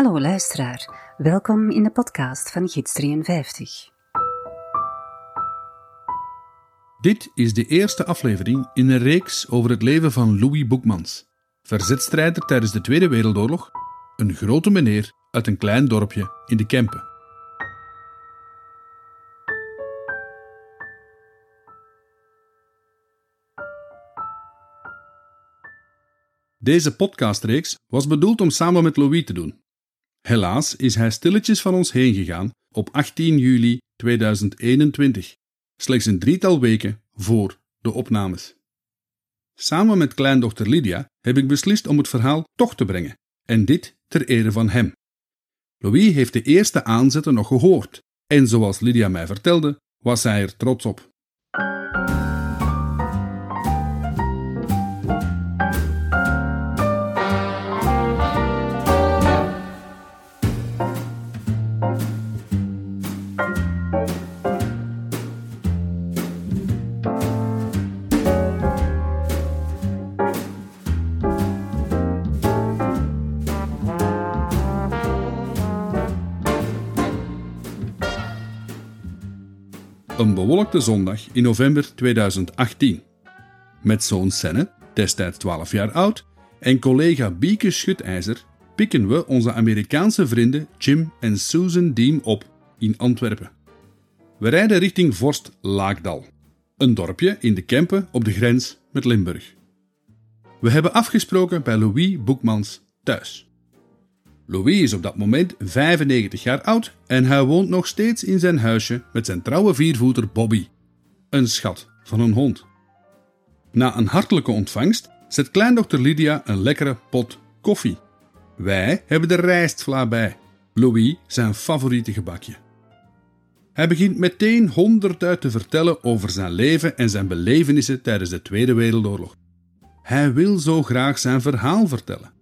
Hallo luisteraar, welkom in de podcast van Gids 53. Dit is de eerste aflevering in een reeks over het leven van Louis Boekmans, verzetstrijder tijdens de Tweede Wereldoorlog, een grote meneer uit een klein dorpje in de Kempen. Deze podcastreeks was bedoeld om samen met Louis te doen. Helaas is hij stilletjes van ons heen gegaan op 18 juli 2021, slechts een drietal weken voor de opnames. Samen met kleindochter Lydia heb ik beslist om het verhaal toch te brengen, en dit ter ere van hem. Louis heeft de eerste aanzetten nog gehoord, en zoals Lydia mij vertelde, was hij er trots op. bewolkte zondag in november 2018. Met zoon Senne, destijds 12 jaar oud, en collega Bieke Schutijzer pikken we onze Amerikaanse vrienden Jim en Susan Diem op in Antwerpen. We rijden richting Vorst Laakdal, een dorpje in de Kempen op de grens met Limburg. We hebben afgesproken bij Louis Boekmans thuis. Louis is op dat moment 95 jaar oud en hij woont nog steeds in zijn huisje met zijn trouwe viervoeter Bobby. Een schat van een hond. Na een hartelijke ontvangst zet kleindochter Lydia een lekkere pot koffie. Wij hebben de rijstvla bij. Louis zijn favoriete gebakje. Hij begint meteen honderd te vertellen over zijn leven en zijn belevenissen tijdens de Tweede Wereldoorlog. Hij wil zo graag zijn verhaal vertellen.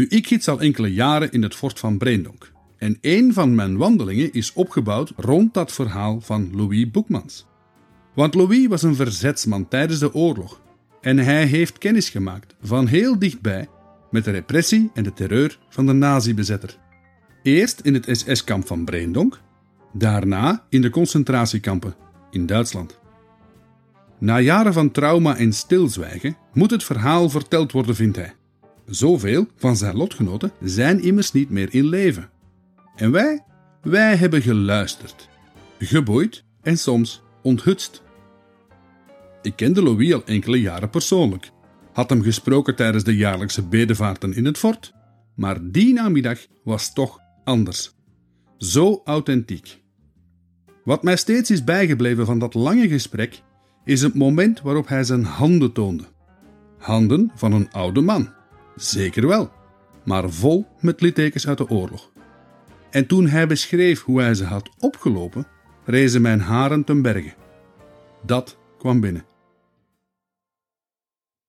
Nu, ik gids al enkele jaren in het fort van Breendonk. En een van mijn wandelingen is opgebouwd rond dat verhaal van Louis Boekmans. Want Louis was een verzetsman tijdens de oorlog. En hij heeft kennis gemaakt van heel dichtbij met de repressie en de terreur van de nazi-bezetter. Eerst in het SS-kamp van Breendonk, daarna in de concentratiekampen in Duitsland. Na jaren van trauma en stilzwijgen moet het verhaal verteld worden, vindt hij. Zoveel van zijn lotgenoten zijn immers niet meer in leven. En wij? Wij hebben geluisterd, geboeid en soms onthutst. Ik kende Louis al enkele jaren persoonlijk, had hem gesproken tijdens de jaarlijkse bedevaarten in het fort, maar die namiddag was toch anders. Zo authentiek. Wat mij steeds is bijgebleven van dat lange gesprek, is het moment waarop hij zijn handen toonde. Handen van een oude man Zeker wel, maar vol met littekens uit de oorlog. En toen hij beschreef hoe hij ze had opgelopen, rezen mijn haren ten berge. Dat kwam binnen.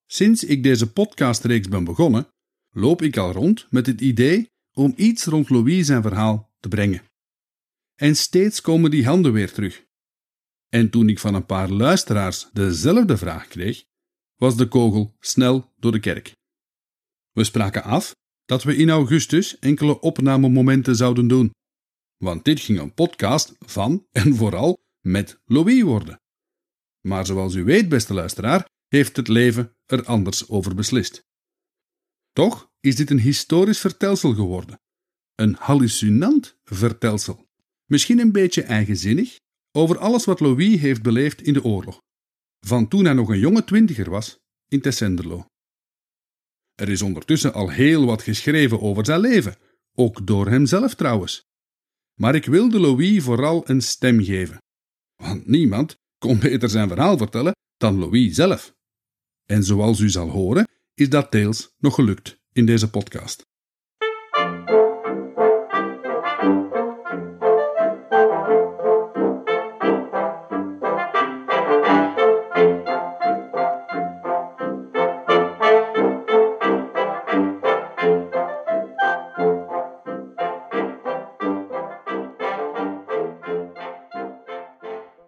Sinds ik deze podcastreeks ben begonnen, loop ik al rond met het idee om iets rond Louis zijn verhaal te brengen. En steeds komen die handen weer terug. En toen ik van een paar luisteraars dezelfde vraag kreeg, was de kogel snel door de kerk. We spraken af dat we in augustus enkele opnamemomenten zouden doen, want dit ging een podcast van en vooral met Louis worden. Maar zoals u weet, beste luisteraar, heeft het leven er anders over beslist. Toch is dit een historisch vertelsel geworden. Een hallucinant vertelsel. Misschien een beetje eigenzinnig over alles wat Louis heeft beleefd in de oorlog. Van toen hij nog een jonge twintiger was in Tessenderlo. Er is ondertussen al heel wat geschreven over zijn leven, ook door hemzelf trouwens. Maar ik wilde Louis vooral een stem geven. Want niemand kon beter zijn verhaal vertellen dan Louis zelf. En zoals u zal horen, is dat deels nog gelukt in deze podcast.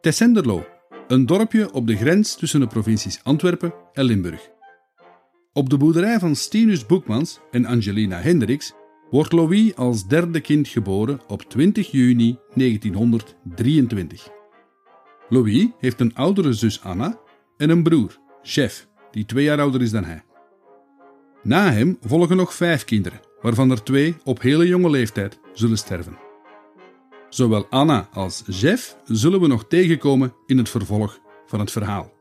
Tessenderlo, een dorpje op de grens tussen de provincies Antwerpen en Limburg. Op de boerderij van Stinus Boekmans en Angelina Hendricks wordt Louis als derde kind geboren op 20 juni 1923. Louis heeft een oudere zus Anna en een broer, Chef, die twee jaar ouder is dan hij. Na hem volgen nog vijf kinderen, waarvan er twee op hele jonge leeftijd zullen sterven. Zowel Anna als Jeff zullen we nog tegenkomen in het vervolg van het verhaal.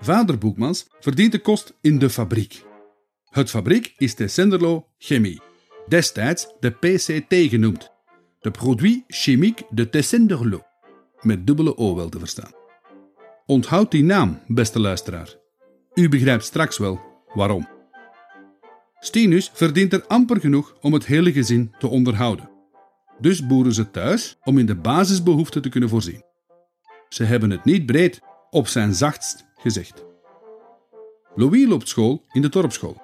Vader Boekmans verdient de kost in de fabriek. Het fabriek is de Senderlo Chemie, destijds de PCT genoemd, de Produit Chimique de Tessenderlo, met dubbele O wel te verstaan. Onthoud die naam, beste luisteraar. U begrijpt straks wel waarom. Stinus verdient er amper genoeg om het hele gezin te onderhouden. Dus boeren ze thuis om in de basisbehoeften te kunnen voorzien. Ze hebben het niet breed, op zijn zachtst gezegd. Louis loopt school in de dorpsschool.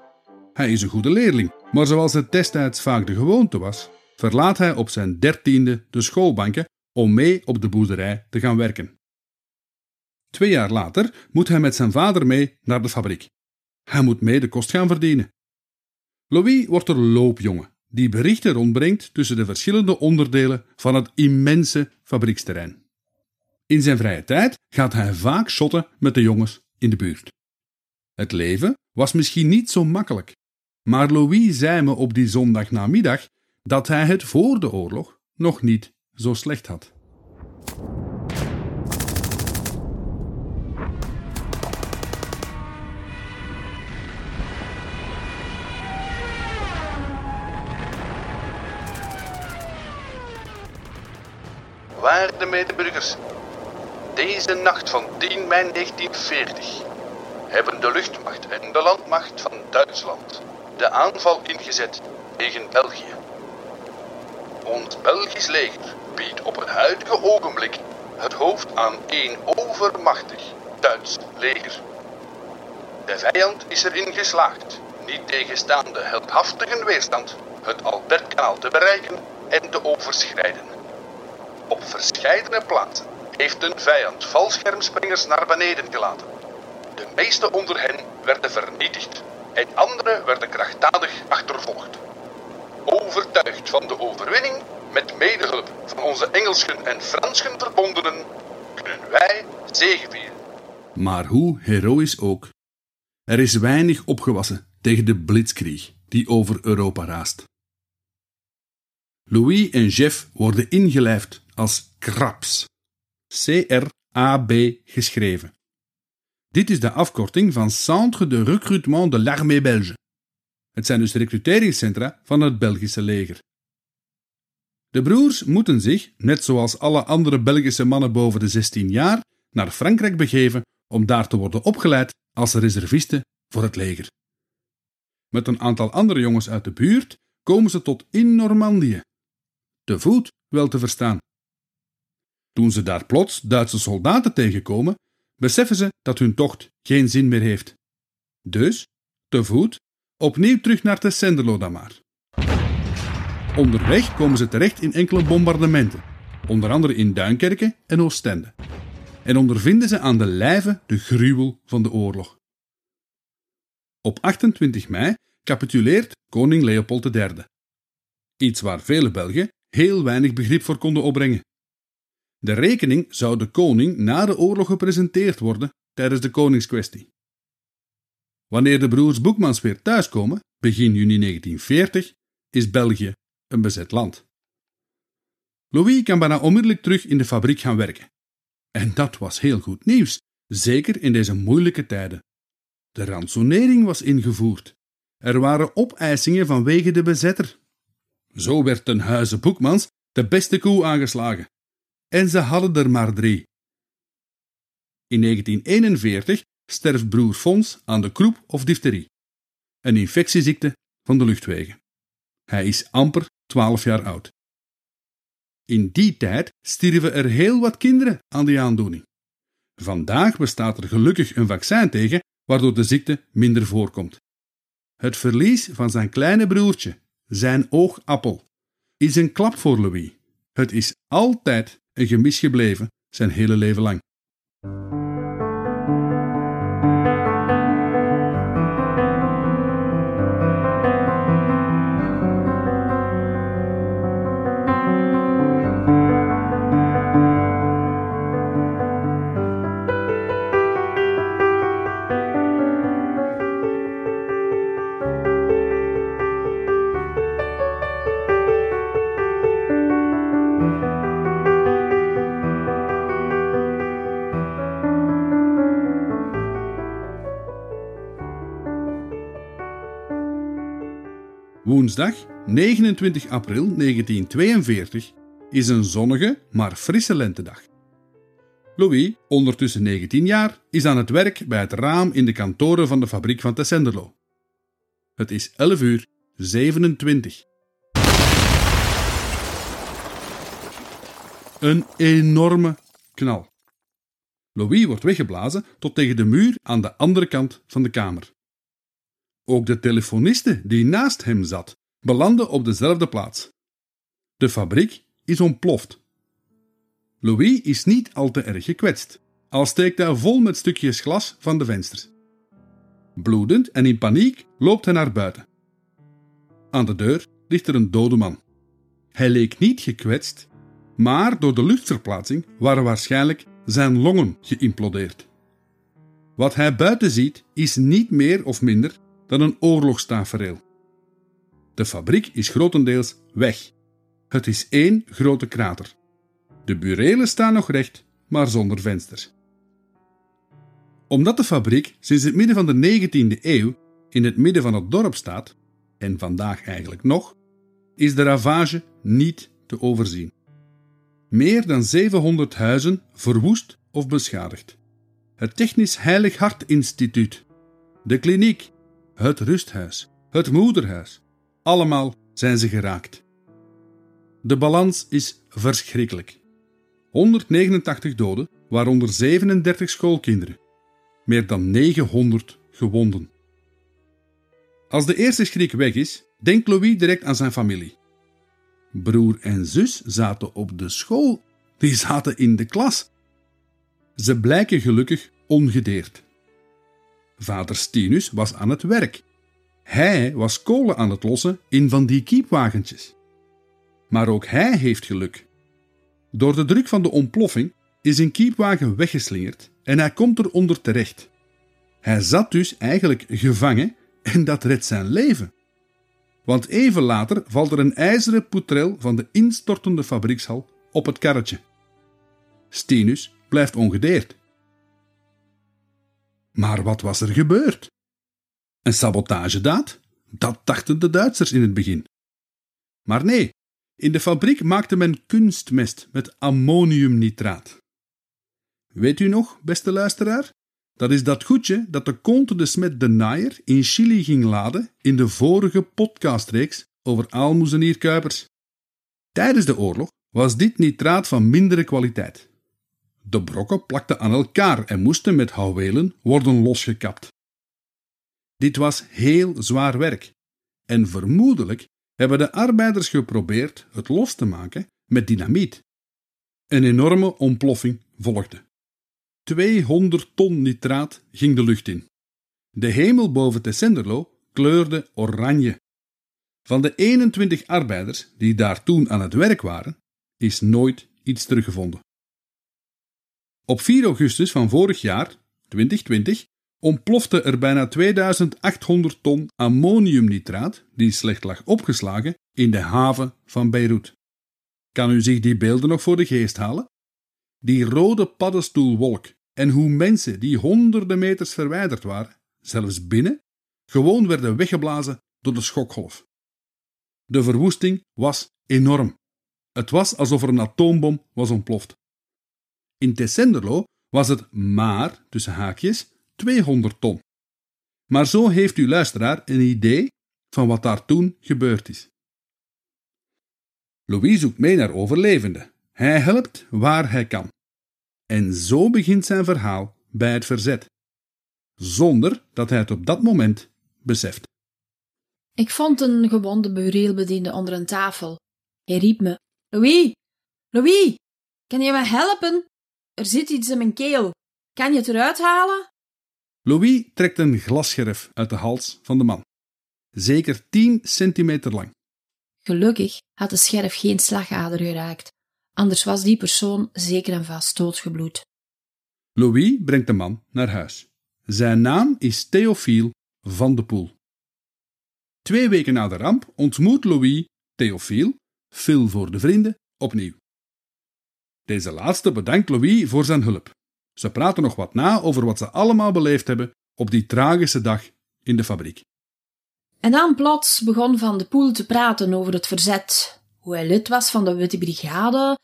Hij is een goede leerling, maar zoals het destijds vaak de gewoonte was, verlaat hij op zijn dertiende de schoolbanken om mee op de boerderij te gaan werken. Twee jaar later moet hij met zijn vader mee naar de fabriek. Hij moet mee de kost gaan verdienen. Louis wordt er loopjongen die berichten rondbrengt tussen de verschillende onderdelen van het immense fabrieksterrein. In zijn vrije tijd gaat hij vaak shotten met de jongens in de buurt. Het leven was misschien niet zo makkelijk, maar Louis zei me op die zondagnamiddag dat hij het voor de oorlog nog niet zo slecht had. Waarde medeburgers, deze nacht van 10 mei 1940 hebben de luchtmacht en de landmacht van Duitsland de aanval ingezet tegen België. Ons Belgisch leger biedt op het huidige ogenblik het hoofd aan één overmachtig Duits leger. De vijand is erin geslaagd, niet tegenstaande heldhaftige weerstand, het Albertkanaal te bereiken en te overschrijden. Op verscheidene plaatsen heeft een vijand valschermspringers naar beneden gelaten. De meeste onder hen werden vernietigd en andere werden krachtdadig achtervolgd. Overtuigd van de overwinning, met medehulp van onze Engelschen en Franschen verbondenen, kunnen wij zegevieren. Maar hoe heroïs ook, er is weinig opgewassen tegen de blitzkrieg die over Europa raast. Louis en Jeff worden ingelijfd als Krabs. C-R-A-B geschreven. Dit is de afkorting van Centre de Recrutement de l'Armée Belge. Het zijn dus recruteringscentra van het Belgische leger. De broers moeten zich, net zoals alle andere Belgische mannen boven de 16 jaar, naar Frankrijk begeven om daar te worden opgeleid als reservisten voor het leger. Met een aantal andere jongens uit de buurt komen ze tot in Normandië. Te voet wel te verstaan. Toen ze daar plots Duitse soldaten tegenkomen, beseffen ze dat hun tocht geen zin meer heeft. Dus, te voet, opnieuw terug naar Tessenderlo dan maar. Onderweg komen ze terecht in enkele bombardementen, onder andere in Duinkerke en Oostende, en ondervinden ze aan de lijve de gruwel van de oorlog. Op 28 mei capituleert koning Leopold III. Iets waar vele Belgen heel weinig begrip voor konden opbrengen. De rekening zou de koning na de oorlog gepresenteerd worden tijdens de koningskwestie. Wanneer de broers Boekmans weer thuiskomen, begin juni 1940, is België een bezet land. Louis kan bijna onmiddellijk terug in de fabriek gaan werken. En dat was heel goed nieuws, zeker in deze moeilijke tijden. De ransonering was ingevoerd. Er waren opeisingen vanwege de bezetter. Zo werd ten huize Boekmans de beste koe aangeslagen en ze hadden er maar drie. In 1941 sterft broer Fons aan de kroep of difterie, een infectieziekte van de luchtwegen. Hij is amper 12 jaar oud. In die tijd stierven er heel wat kinderen aan die aandoening. Vandaag bestaat er gelukkig een vaccin tegen, waardoor de ziekte minder voorkomt. Het verlies van zijn kleine broertje, zijn oogappel, is een klap voor Louis. Het is altijd een gemis gebleven zijn hele leven lang. Woensdag 29 april 1942 is een zonnige, maar frisse lentedag. Louis, ondertussen 19 jaar, is aan het werk bij het raam in de kantoren van de fabriek van Tessenderlo. Het is 11 uur 27. Een enorme knal. Louis wordt weggeblazen tot tegen de muur aan de andere kant van de kamer. Ook de telefoniste die naast hem zat, belandde op dezelfde plaats. De fabriek is ontploft. Louis is niet al te erg gekwetst, al steekt hij vol met stukjes glas van de vensters. Bloedend en in paniek loopt hij naar buiten. Aan de deur ligt er een dode man. Hij leek niet gekwetst, maar door de luchtverplaatsing waren waarschijnlijk zijn longen geïmplodeerd. Wat hij buiten ziet is niet meer of minder dan een oorlogstafereel. De fabriek is grotendeels weg. Het is één grote krater. De burelen staan nog recht, maar zonder vensters. Omdat de fabriek sinds het midden van de 19e eeuw in het midden van het dorp staat, en vandaag eigenlijk nog, is de ravage niet te overzien. Meer dan 700 huizen verwoest of beschadigd. Het Technisch Heilig Hart Instituut, de kliniek, het rusthuis, het moederhuis, allemaal zijn ze geraakt. De balans is verschrikkelijk. 189 doden, waaronder 37 schoolkinderen. Meer dan 900 gewonden. Als de eerste schrik weg is, denkt Louis direct aan zijn familie. Broer en zus zaten op de school, die zaten in de klas. Ze blijken gelukkig ongedeerd. Vader Stinus was aan het werk. Hij was kolen aan het lossen in van die kiepwagentjes. Maar ook hij heeft geluk. Door de druk van de ontploffing is een kiepwagen weggeslingerd en hij komt eronder terecht. Hij zat dus eigenlijk gevangen en dat redt zijn leven. Want even later valt er een ijzeren poetrel van de instortende fabriekshal op het karretje. Stinus blijft ongedeerd. Maar wat was er gebeurd? Een sabotagedaad? Dat dachten de Duitsers in het begin. Maar nee, in de fabriek maakte men kunstmest met ammoniumnitraat. Weet u nog, beste luisteraar? Dat is dat goedje dat de Comte de Smet de Naaier in Chili ging laden in de vorige podcastreeks over aalmoezenierkuipers. Tijdens de oorlog was dit nitraat van mindere kwaliteit. De brokken plakten aan elkaar en moesten met houwelen worden losgekapt. Dit was heel zwaar werk en vermoedelijk hebben de arbeiders geprobeerd het los te maken met dynamiet. Een enorme ontploffing volgde. 200 ton nitraat ging de lucht in. De hemel boven Tessenderlo kleurde oranje. Van de 21 arbeiders die daar toen aan het werk waren, is nooit iets teruggevonden. Op 4 augustus van vorig jaar, 2020, ontplofte er bijna 2800 ton ammoniumnitraat, die slecht lag opgeslagen, in de haven van Beirut. Kan u zich die beelden nog voor de geest halen? Die rode paddenstoelwolk en hoe mensen die honderden meters verwijderd waren, zelfs binnen, gewoon werden weggeblazen door de schokgolf. De verwoesting was enorm. Het was alsof er een atoombom was ontploft. In Tessenderlo was het maar, tussen haakjes, 200 ton. Maar zo heeft uw luisteraar een idee van wat daar toen gebeurd is. Louis zoekt mee naar overlevenden. Hij helpt waar hij kan. En zo begint zijn verhaal bij het verzet, zonder dat hij het op dat moment beseft. Ik vond een gewonde bureelbediende onder een tafel. Hij riep me: Louis, Louis, kan je me helpen? Er zit iets in mijn keel. Kan je het eruit halen? Louis trekt een glasscherf uit de hals van de man, zeker 10 centimeter lang. Gelukkig had de scherf geen slagader geraakt, anders was die persoon zeker en vast doodgebloed. Louis brengt de man naar huis. Zijn naam is Theophile van de Poel. Twee weken na de ramp ontmoet Louis Theophile, Phil voor de vrienden, opnieuw. Deze laatste bedankt Louis voor zijn hulp. Ze praten nog wat na over wat ze allemaal beleefd hebben op die tragische dag in de fabriek. En dan plots begon Van de Poel te praten over het verzet, hoe hij lid was van de Witte Brigade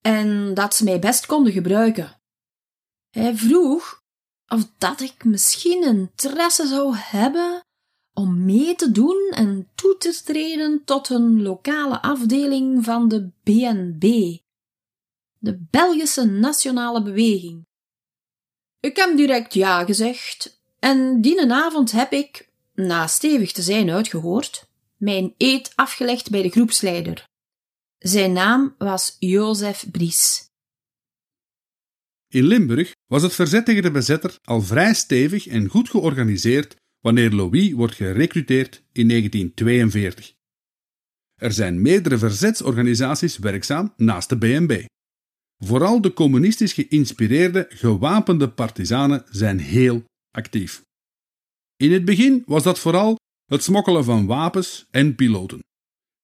en dat ze mij best konden gebruiken. Hij vroeg of dat ik misschien interesse zou hebben om mee te doen en toe te treden tot een lokale afdeling van de BNB, de Belgische Nationale Beweging. Ik heb direct ja gezegd, en die avond heb ik, na stevig te zijn uitgehoord, mijn eed afgelegd bij de groepsleider. Zijn naam was Jozef Bries. In Limburg was het verzet tegen de bezetter al vrij stevig en goed georganiseerd wanneer Louis wordt gerecruiteerd in 1942. Er zijn meerdere verzetsorganisaties werkzaam naast de BNB. Vooral de communistisch geïnspireerde gewapende partizanen zijn heel actief. In het begin was dat vooral het smokkelen van wapens en piloten,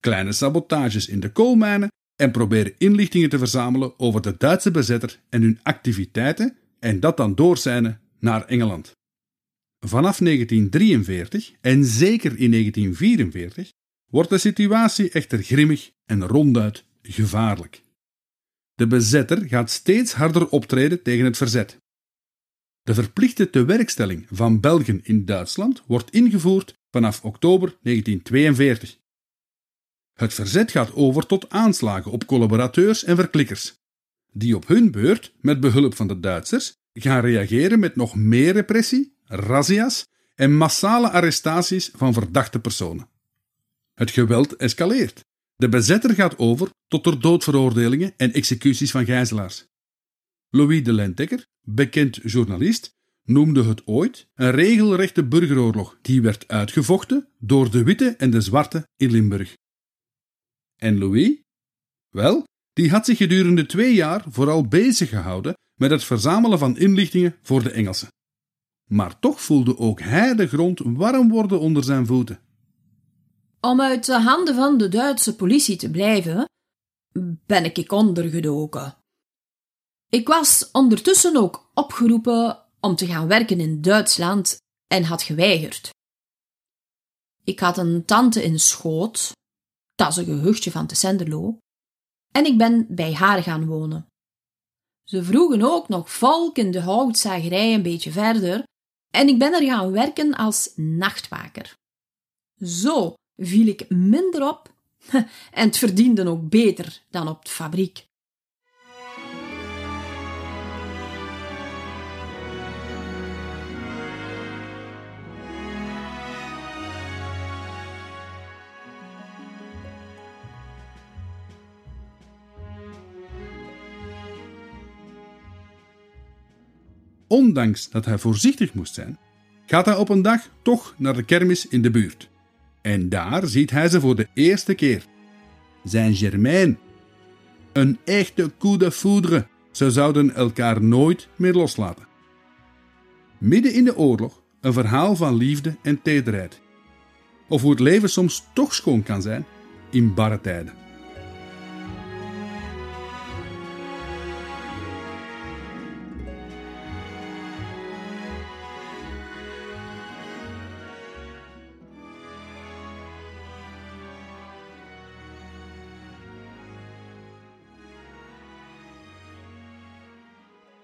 kleine sabotages in de koolmijnen en proberen inlichtingen te verzamelen over de Duitse bezetter en hun activiteiten en dat dan doorzijnen naar Engeland. Vanaf 1943 en zeker in 1944 wordt de situatie echter grimmig en ronduit gevaarlijk. De bezetter gaat steeds harder optreden tegen het verzet. De verplichte tewerkstelling van Belgen in Duitsland wordt ingevoerd vanaf oktober 1942. Het verzet gaat over tot aanslagen op collaborateurs en verklikkers, die op hun beurt, met behulp van de Duitsers, gaan reageren met nog meer repressie, razzia's en massale arrestaties van verdachte personen. Het geweld escaleert. De bezetter gaat over tot ter doodveroordelingen en executies van gijzelaars. Louis de Lentekker, bekend journalist, noemde het ooit een regelrechte burgeroorlog die werd uitgevochten door de witte en de zwarte in Limburg. En Louis? Wel, die had zich gedurende twee jaar vooral bezig gehouden met het verzamelen van inlichtingen voor de Engelsen. Maar toch voelde ook hij de grond warm worden onder zijn voeten. Om uit de handen van de Duitse politie te blijven, ben ik ondergedoken. Ik was ondertussen ook opgeroepen om te gaan werken in Duitsland en had geweigerd. Ik had een tante in Schoot, dat is een gehuchtje van Tessenderlo, en ik ben bij haar gaan wonen. Ze vroegen ook nog volk in de houtzagerij een beetje verder, en ik ben er gaan werken als nachtwaker. Zo viel ik minder op en het verdiende ook beter dan op de fabriek. Ondanks dat hij voorzichtig moest zijn, gaat hij op een dag toch naar de kermis in de buurt. En daar ziet hij ze voor de eerste keer. Zijn Germain. Een echte coup de foudre. Ze zouden elkaar nooit meer loslaten. Midden in de oorlog een verhaal van liefde en tederheid. Of hoe het leven soms toch schoon kan zijn in barre tijden.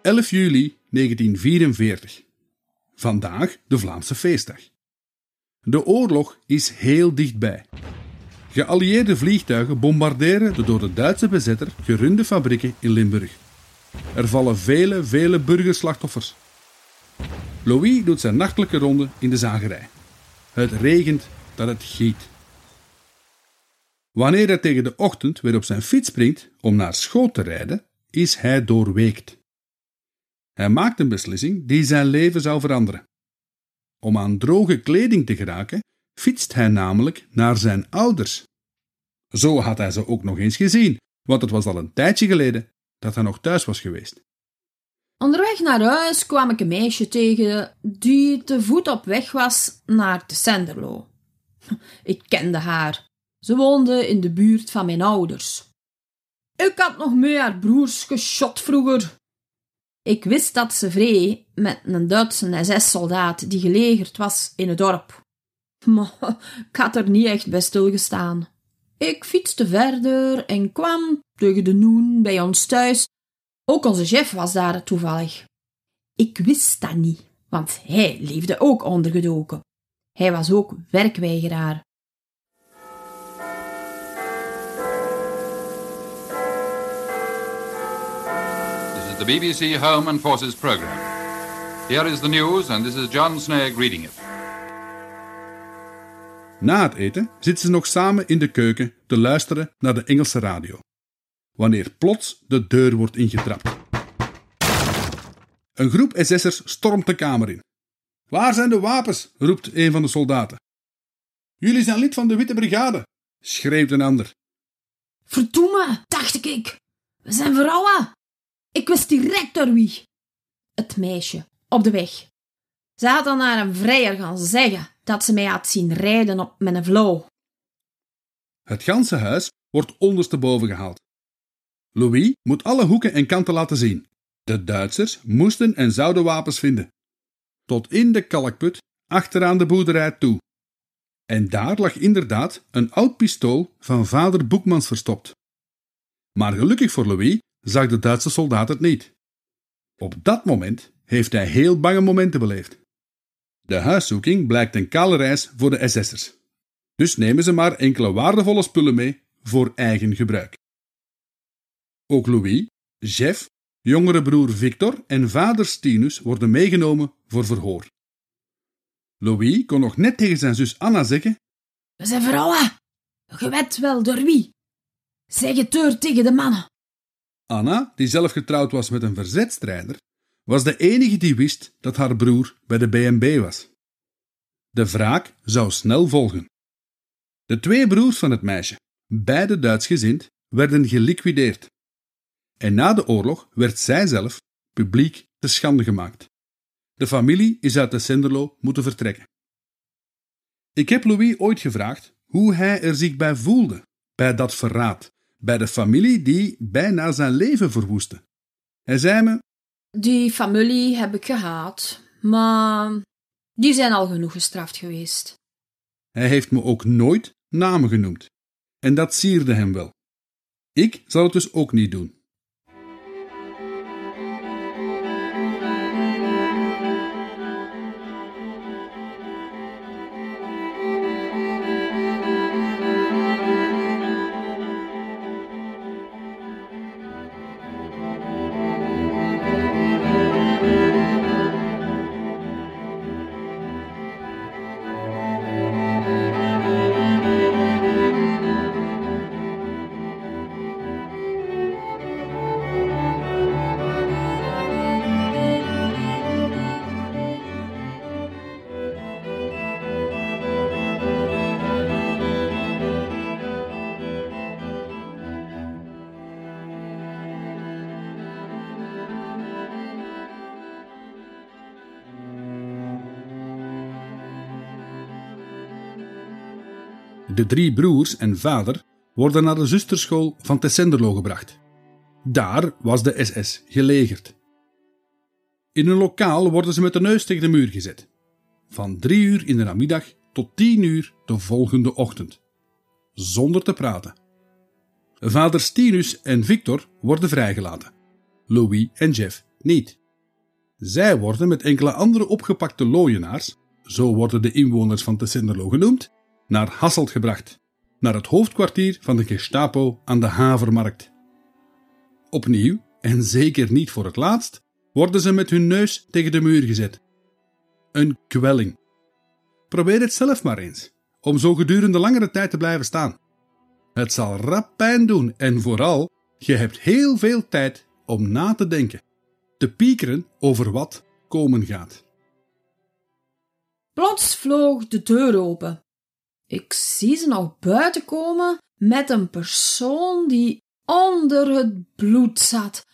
11 juli 1944. Vandaag de Vlaamse feestdag. De oorlog is heel dichtbij. Geallieerde vliegtuigen bombarderen de door de Duitse bezetter gerunde fabrieken in Limburg. Er vallen vele, vele burgerslachtoffers. Louis doet zijn nachtelijke ronde in de zagerij. Het regent dat het giet. Wanneer hij tegen de ochtend weer op zijn fiets springt om naar school te rijden, is hij doorweekt. Hij maakt een beslissing die zijn leven zou veranderen. Om aan droge kleding te geraken, fietst hij namelijk naar zijn ouders. Zo had hij ze ook nog eens gezien, want het was al een tijdje geleden dat hij nog thuis was geweest. Onderweg naar huis kwam ik een meisje tegen die te voet op weg was naar de Senderlo. Ik kende haar. Ze woonde in de buurt van mijn ouders. Ik had nog mee haar broers geschot vroeger, ik wist dat ze vree met een Duitse SS-soldaat die gelegerd was in het dorp. Maar ik had er niet echt bij stilgestaan. Ik fietste verder en kwam tegen de noen bij ons thuis. Ook onze chef was daar toevallig. Ik wist dat niet, want hij leefde ook ondergedoken. Hij was ook werkweigeraar. The BBC Home and Forces program. Here is the news, and this is John Snagg reading it. Na het eten zitten ze nog samen in de keuken te luisteren naar de Engelse radio. Wanneer plots de deur wordt ingetrapt. Een groep SS'ers stormt de kamer in. Waar zijn de wapens? roept een van de soldaten. Jullie zijn lid van de Witte Brigade, schreeuwt een ander. Verdomme, dacht ik. We zijn vrouwen. Ik wist direct door wie. Het meisje, op de weg. Ze had dan naar een vrijer gaan zeggen dat ze mij had zien rijden op mijn vlo. Het ganse huis wordt ondersteboven gehaald. Louis moet alle hoeken en kanten laten zien. De Duitsers moesten en zouden wapens vinden. Tot in de kalkput achteraan de boerderij toe. En daar lag inderdaad een oud pistool van vader Boekmans verstopt. Maar gelukkig voor Louis zag de Duitse soldaat het niet. Op dat moment heeft hij heel bange momenten beleefd. De huiszoeking blijkt een kale reis voor de SS'ers. Dus nemen ze maar enkele waardevolle spullen mee voor eigen gebruik. Ook Louis, Jeff, jongere broer Victor en vader Stinus worden meegenomen voor verhoor. Louis kon nog net tegen zijn zus Anna zeggen: We zijn vrouwen. Je weet wel door wie. Zeg het deur tegen de mannen. Anna, die zelf getrouwd was met een verzetstrijder, was de enige die wist dat haar broer bij de BNB was. De wraak zou snel volgen. De twee broers van het meisje, beide Duitsgezind, werden geliquideerd. En na de oorlog werd zij zelf publiek te schande gemaakt. De familie is uit de Senderlo moeten vertrekken. Ik heb Louis ooit gevraagd hoe hij er zich bij voelde, bij dat verraad, bij de familie die bijna zijn leven verwoestte. Hij zei me: Die familie heb ik gehaat, maar die zijn al genoeg gestraft geweest. Hij heeft me ook nooit namen genoemd. En dat sierde hem wel. Ik zal het dus ook niet doen. De drie broers en vader worden naar de zusterschool van Tessenderlo gebracht. Daar was de SS gelegerd. In een lokaal worden ze met de neus tegen de muur gezet. Van drie uur in de namiddag tot tien uur de volgende ochtend. Zonder te praten. Vader Stinus en Victor worden vrijgelaten. Louis en Jeff niet. Zij worden met enkele andere opgepakte looienaars, zo worden de inwoners van Tessenderlo genoemd, naar Hasselt gebracht, naar het hoofdkwartier van de Gestapo aan de Havermarkt. Opnieuw, en zeker niet voor het laatst, worden ze met hun neus tegen de muur gezet. Een kwelling. Probeer het zelf maar eens, om zo gedurende langere tijd te blijven staan. Het zal rap pijn doen en vooral, je hebt heel veel tijd om na te denken, te piekeren over wat komen gaat. Plots vloog de deur open. Ik zie ze nog buiten komen met een persoon die onder het bloed zat.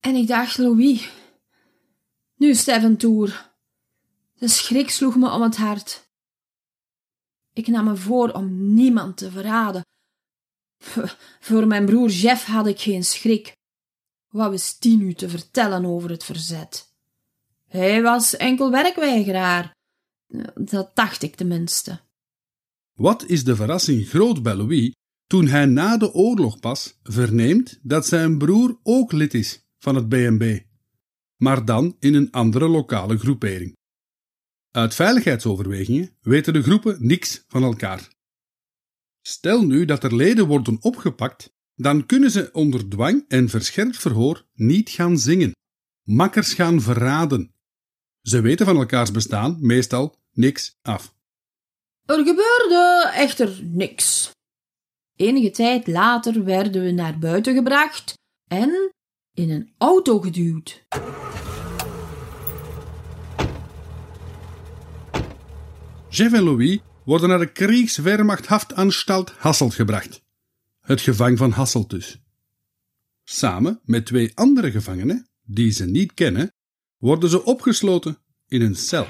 En ik dacht, Louis, nu is het even toer. De schrik sloeg me om het hart. Ik nam me voor om niemand te verraden. Voor mijn broer Jeff had ik geen schrik. Wat wist die nu te vertellen over het verzet? Hij was enkel werkweigeraar Dat dacht ik tenminste. Wat is de verrassing groot bij Louis toen hij na de oorlog pas verneemt dat zijn broer ook lid is van het BNB, maar dan in een andere lokale groepering. Uit veiligheidsoverwegingen weten de groepen niks van elkaar. Stel nu dat er leden worden opgepakt, dan kunnen ze onder dwang en verscherpt verhoor niet gaan zingen, makkers gaan verraden. Ze weten van elkaars bestaan meestal niks af. Er gebeurde echter niks. Enige tijd later werden we naar buiten gebracht en in een auto geduwd. Jeff en Louis worden naar de Kriegswehrmachthaftanstalt Hasselt gebracht. Het gevang van Hasselt dus. Samen met twee andere gevangenen, die ze niet kennen, worden ze opgesloten in een cel.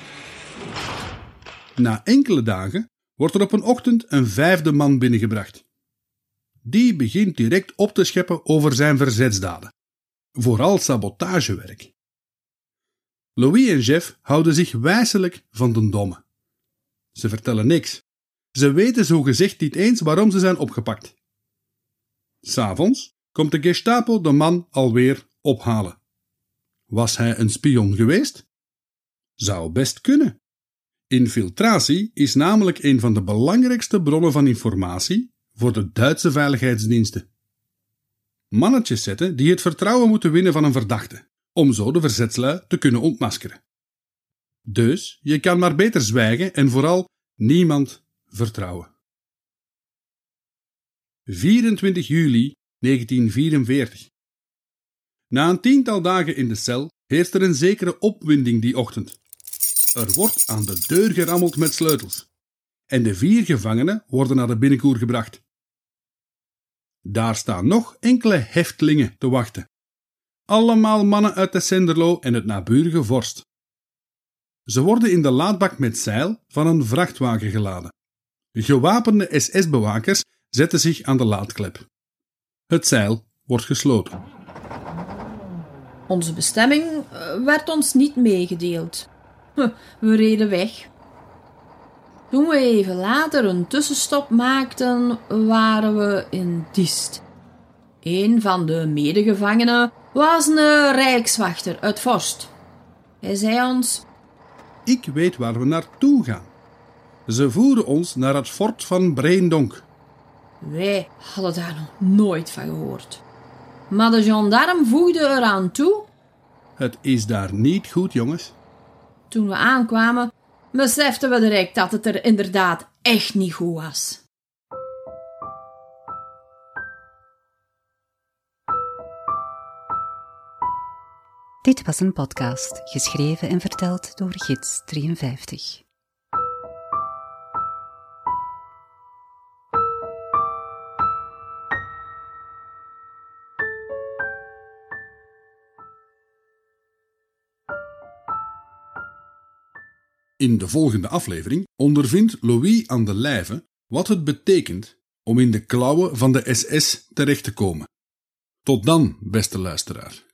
Na enkele dagen wordt er op een ochtend een vijfde man binnengebracht. Die begint direct op te scheppen over zijn verzetsdaden, vooral sabotagewerk. Louis en Jeff houden zich wijselijk van de domme. Ze vertellen niks. Ze weten zogezegd niet eens waarom ze zijn opgepakt. S'avonds komt de Gestapo de man alweer ophalen. Was hij een spion geweest? Zou best kunnen. Infiltratie is namelijk een van de belangrijkste bronnen van informatie voor de Duitse veiligheidsdiensten. Mannetjes zetten die het vertrouwen moeten winnen van een verdachte, om zo de verzetslui te kunnen ontmaskeren. Dus je kan maar beter zwijgen en vooral niemand vertrouwen. 24 juli 1944. Na een tiental dagen in de cel heerst er een zekere opwinding die ochtend. Er wordt aan de deur gerammeld met sleutels. En de vier gevangenen worden naar de binnenkoer gebracht. Daar staan nog enkele heftelingen te wachten. Allemaal mannen uit de Senderlo en het naburige Vorst. Ze worden in de laadbak met zeil van een vrachtwagen geladen. Gewapende SS-bewakers zetten zich aan de laadklep. Het zeil wordt gesloten. Onze bestemming eh, werd ons niet meegedeeld. We reden weg. Toen we even later een tussenstop maakten, waren we in Diest. Een van de medegevangenen was een rijkswachter uit Vorst. Hij zei ons: Ik weet waar we naartoe gaan. Ze voeren ons naar het fort van Breendonk. Wij hadden daar nog nooit van gehoord. Maar de gendarm voegde eraan toe: Het is daar niet goed, jongens. Toen we aankwamen, beseften we direct dat het er inderdaad echt niet goed was. Dit was een podcast, geschreven en verteld door Gids 53. In de volgende aflevering ondervindt Louis aan de lijve wat het betekent om in de klauwen van de SS terecht te komen. Tot dan, beste luisteraar.